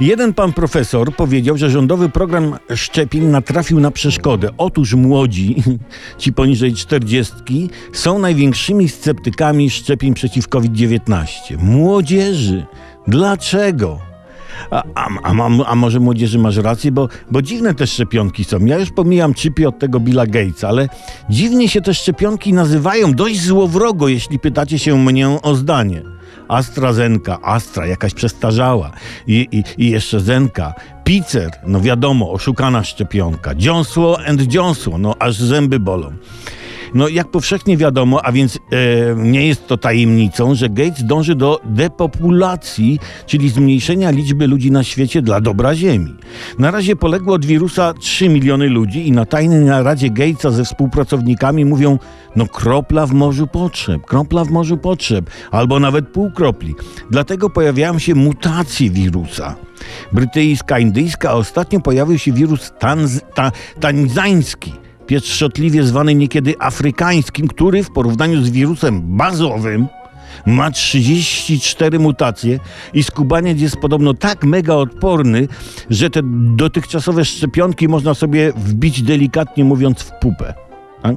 Jeden pan profesor powiedział, że rządowy program szczepień natrafił na przeszkodę. Otóż młodzi, ci poniżej 40, są największymi sceptykami szczepień przeciw COVID-19. Młodzieży. Dlaczego? A, a, a, a może młodzieży masz rację, bo, bo dziwne te szczepionki są. Ja już pomijam chipy od tego Billa Gatesa, ale dziwnie się te szczepionki nazywają dość złowrogo, jeśli pytacie się mnie o zdanie. AstraZeneca, Astra, jakaś przestarzała i, i, i jeszcze Zenka, Pfizer, no wiadomo, oszukana szczepionka, Johnson and Johnson, no aż zęby bolą. No, jak powszechnie wiadomo, a więc e, nie jest to tajemnicą, że Gates dąży do depopulacji, czyli zmniejszenia liczby ludzi na świecie dla dobra Ziemi. Na razie poległo od wirusa 3 miliony ludzi i na tajnej naradzie Gatesa ze współpracownikami mówią, no kropla w morzu potrzeb, kropla w morzu potrzeb, albo nawet pół kropli. Dlatego pojawiają się mutacje wirusa. Brytyjska, indyjska, a ostatnio pojawił się wirus tanz, ta, tanzański pieszczotliwie zwany niekiedy afrykańskim, który w porównaniu z wirusem bazowym ma 34 mutacje i skubaniec jest podobno tak mega odporny, że te dotychczasowe szczepionki można sobie wbić delikatnie mówiąc w pupę. Tak?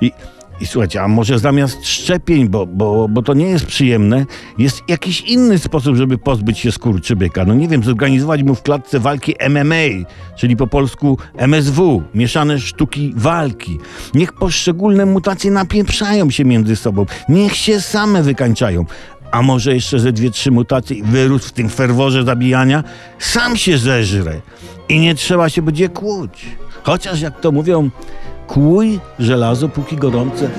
I, I słuchajcie, a może zamiast szczepień, bo, bo, bo to nie jest przyjemne, jest jakiś inny sposób, żeby pozbyć się skurczybyka. No nie wiem, zorganizować mu w klatce walki MMA, czyli po polsku MSW, mieszane sztuki walki. Niech poszczególne mutacje napieprzają się między sobą. Niech się same wykańczają. A może jeszcze ze dwie, trzy mutacje i wyrósł w tym ferworze zabijania, sam się zeżre. I nie trzeba się będzie kłuć. Chociaż jak to mówią, kłuj żelazo póki gorące.